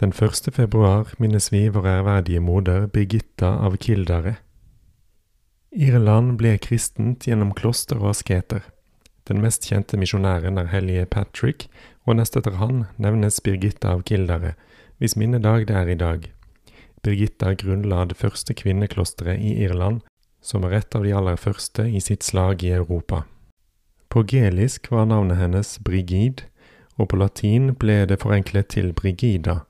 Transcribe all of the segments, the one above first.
Den 1. februar minnes vi vår ærverdige moder Birgitta av Kildare. Irland ble kristent gjennom kloster og asketer. Den mest kjente misjonæren er hellige Patrick, og nest etter han nevnes Birgitta av Kildare, hvis minnedag det er i dag. Birgitta grunnla det første kvinneklosteret i Irland, som er et av de aller første i sitt slag i Europa. På gelisk var navnet hennes Brigid, og på latin ble det forenklet til Brigida.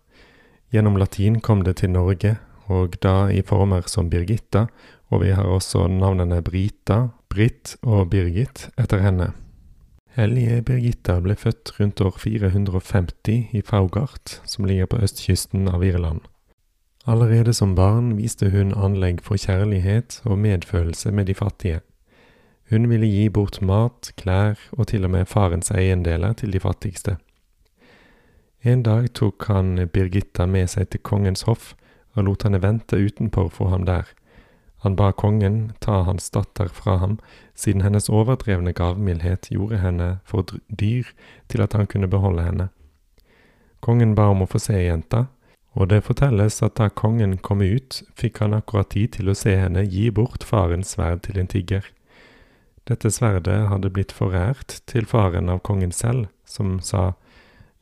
Gjennom latin kom det til Norge, og da i former som Birgitta, og vi har også navnene Brita, Britt og Birgit etter henne. Hellige Birgitta ble født rundt år 450 i Faugart, som ligger på østkysten av Irland. Allerede som barn viste hun anlegg for kjærlighet og medfølelse med de fattige. Hun ville gi bort mat, klær og til og med farens eiendeler til de fattigste. En dag tok han Birgitta med seg til kongens hoff og lot henne vente utenfor for ham der. Han ba kongen ta hans datter fra ham, siden hennes overdrevne gavmildhet gjorde henne for dyr til at han kunne beholde henne. Kongen ba om å få se jenta, og det fortelles at da kongen kom ut, fikk han akkurat tid til å se henne gi bort farens sverd til en tigger. Dette sverdet hadde blitt forært til faren av kongen selv, som sa,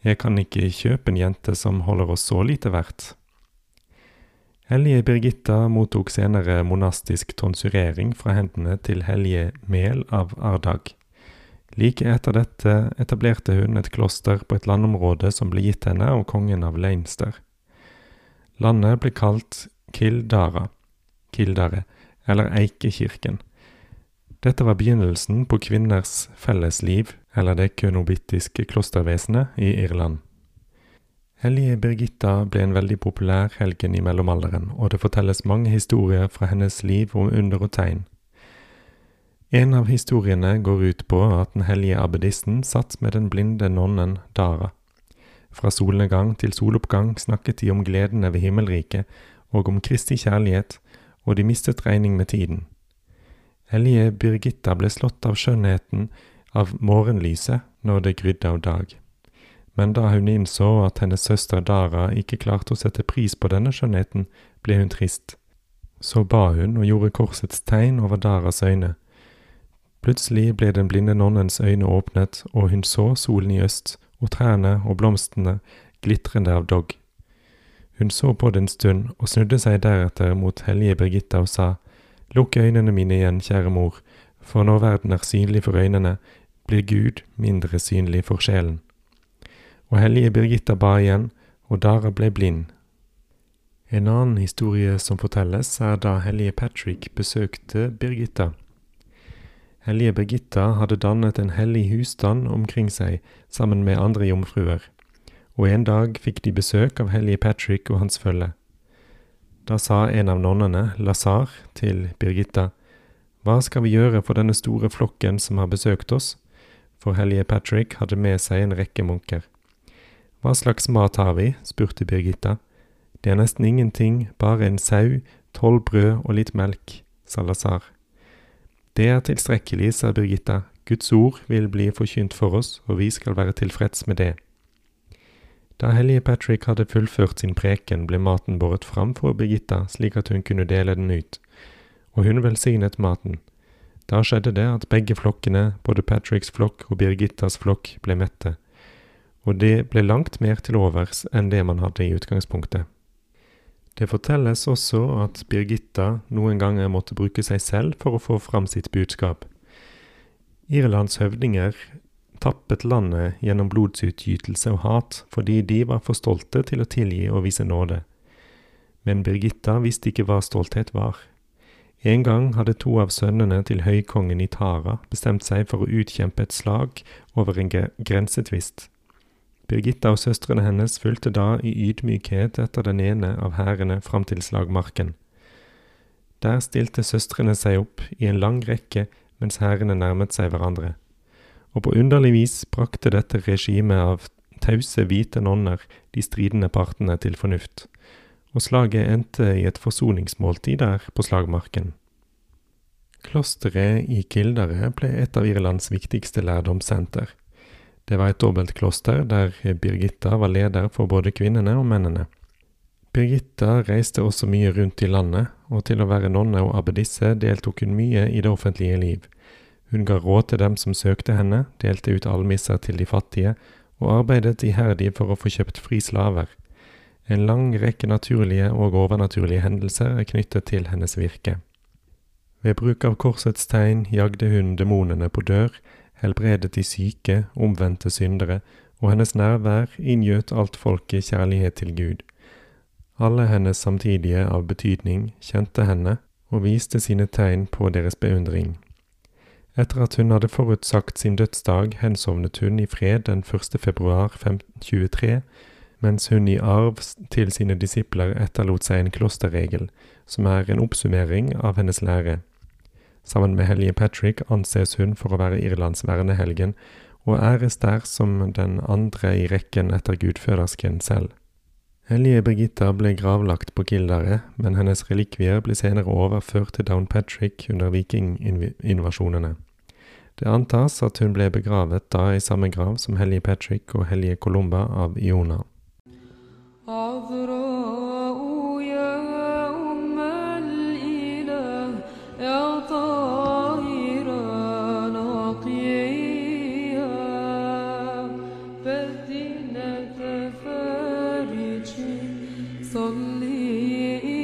Jeg kan ikke kjøpe en jente som holder oss så lite verdt. Hellige Birgitta mottok senere monastisk tonsurering fra hendene til hellige Mel av Ardag. Like etter dette etablerte hun et kloster på et landområde som ble gitt henne av kongen av Leinster. Landet ble kalt Kildara, Kildare, eller Eikekirken. Dette var begynnelsen på kvinners fellesliv, eller det kønobittiske klostervesenet, i Irland. Hellige Birgitta ble en veldig populær helgen i mellomalderen, og det fortelles mange historier fra hennes liv om under og tegn. En av historiene går ut på at den hellige abbedissen satt med den blinde nonnen Dara. Fra solnedgang til soloppgang snakket de om gledene ved himmelriket og om Kristi kjærlighet, og de mistet regning med tiden. Hellige Birgitta ble slått av skjønnheten av morgenlyset når det grydde av dag. Men da hun innså at hennes søster Dara ikke klarte å sette pris på denne skjønnheten, ble hun trist. Så ba hun og gjorde korsets tegn over Daras øyne. Plutselig ble den blinde nonnens øyne åpnet, og hun så solen i øst og trærne og blomstene glitrende av dogg. Hun så på det en stund og snudde seg deretter mot hellige Birgitta og sa, Lukk øynene mine igjen, kjære mor, for når verden er synlig for øynene, blir Gud mindre synlig for sjelen. Og hellige Birgitta ba igjen, og Dara ble blind. En annen historie som fortelles, er da hellige Patrick besøkte Birgitta. Hellige Birgitta hadde dannet en hellig husstand omkring seg sammen med andre jomfruer, og en dag fikk de besøk av hellige Patrick og hans følge. Da sa en av nonnene, Lazar, til Birgitta, Hva skal vi gjøre for denne store flokken som har besøkt oss? For hellige Patrick hadde med seg en rekke munker. Hva slags mat har vi? spurte Birgitta. Det er nesten ingenting, bare en sau, tolv brød og litt melk, sa Lazar. Det er tilstrekkelig, sa Birgitta. Guds ord vil bli forkynt for oss, og vi skal være tilfreds med det. Da hellige Patrick hadde fullført sin preken, ble maten båret fram for Birgitta slik at hun kunne dele den ut, og hun velsignet maten. Da skjedde det at begge flokkene, både Patricks flokk og Birgittas flokk, ble mette, og det ble langt mer til overs enn det man hadde i utgangspunktet. Det fortelles også at Birgitta noen ganger måtte bruke seg selv for å få fram sitt budskap. Irlands høvdinger tappet landet gjennom blodsutgytelse og hat fordi de var for stolte til å tilgi og vise nåde. Men Birgitta visste ikke hva stolthet var. En gang hadde to av sønnene til høykongen i Tara bestemt seg for å utkjempe et slag over en grensetvist. Birgitta og søstrene hennes fulgte da i ydmykhet etter den ene av hærene fram til slagmarken. Der stilte søstrene seg opp i en lang rekke mens hærene nærmet seg hverandre. Og på underlig vis brakte dette regimet av tause, hvite nonner de stridende partene til fornuft, og slaget endte i et forsoningsmåltid der på slagmarken. Klosteret i Kildare ble et av Irlands viktigste lærdomssenter. Det var et dobbeltkloster der Birgitta var leder for både kvinnene og mennene. Birgitta reiste også mye rundt i landet, og til å være nonne og abbedisse deltok hun mye i det offentlige liv. Hun ga råd til dem som søkte henne, delte ut almisser til de fattige, og arbeidet iherdig for å få kjøpt fri slaver. En lang rekke naturlige og overnaturlige hendelser er knyttet til hennes virke. Ved bruk av korsets tegn jagde hun demonene på dør, helbredet de syke, omvendte syndere, og hennes nærvær inngjøt alt folket kjærlighet til Gud. Alle hennes samtidige av betydning kjente henne og viste sine tegn på deres beundring. Etter at hun hadde forutsagt sin dødsdag, hensovnet hun i fred den 1. februar 1523, mens hun i arv til sine disipler etterlot seg en klosterregel, som er en oppsummering av hennes lære. Sammen med hellige Patrick anses hun for å være Irlands vernehelgen, og æres der som den andre i rekken etter gudfødersken selv. Hellige Birgitta ble gravlagt på Kildare, men hennes relikvier ble senere overført til Downpatrick under vikinginvasjonene. Det antas at hun ble begravet da i samme grav som hellige Patrick og hellige Columba av Iona. عذراء يا أم الإله يا طاهرة نقية بدينة فرج صلي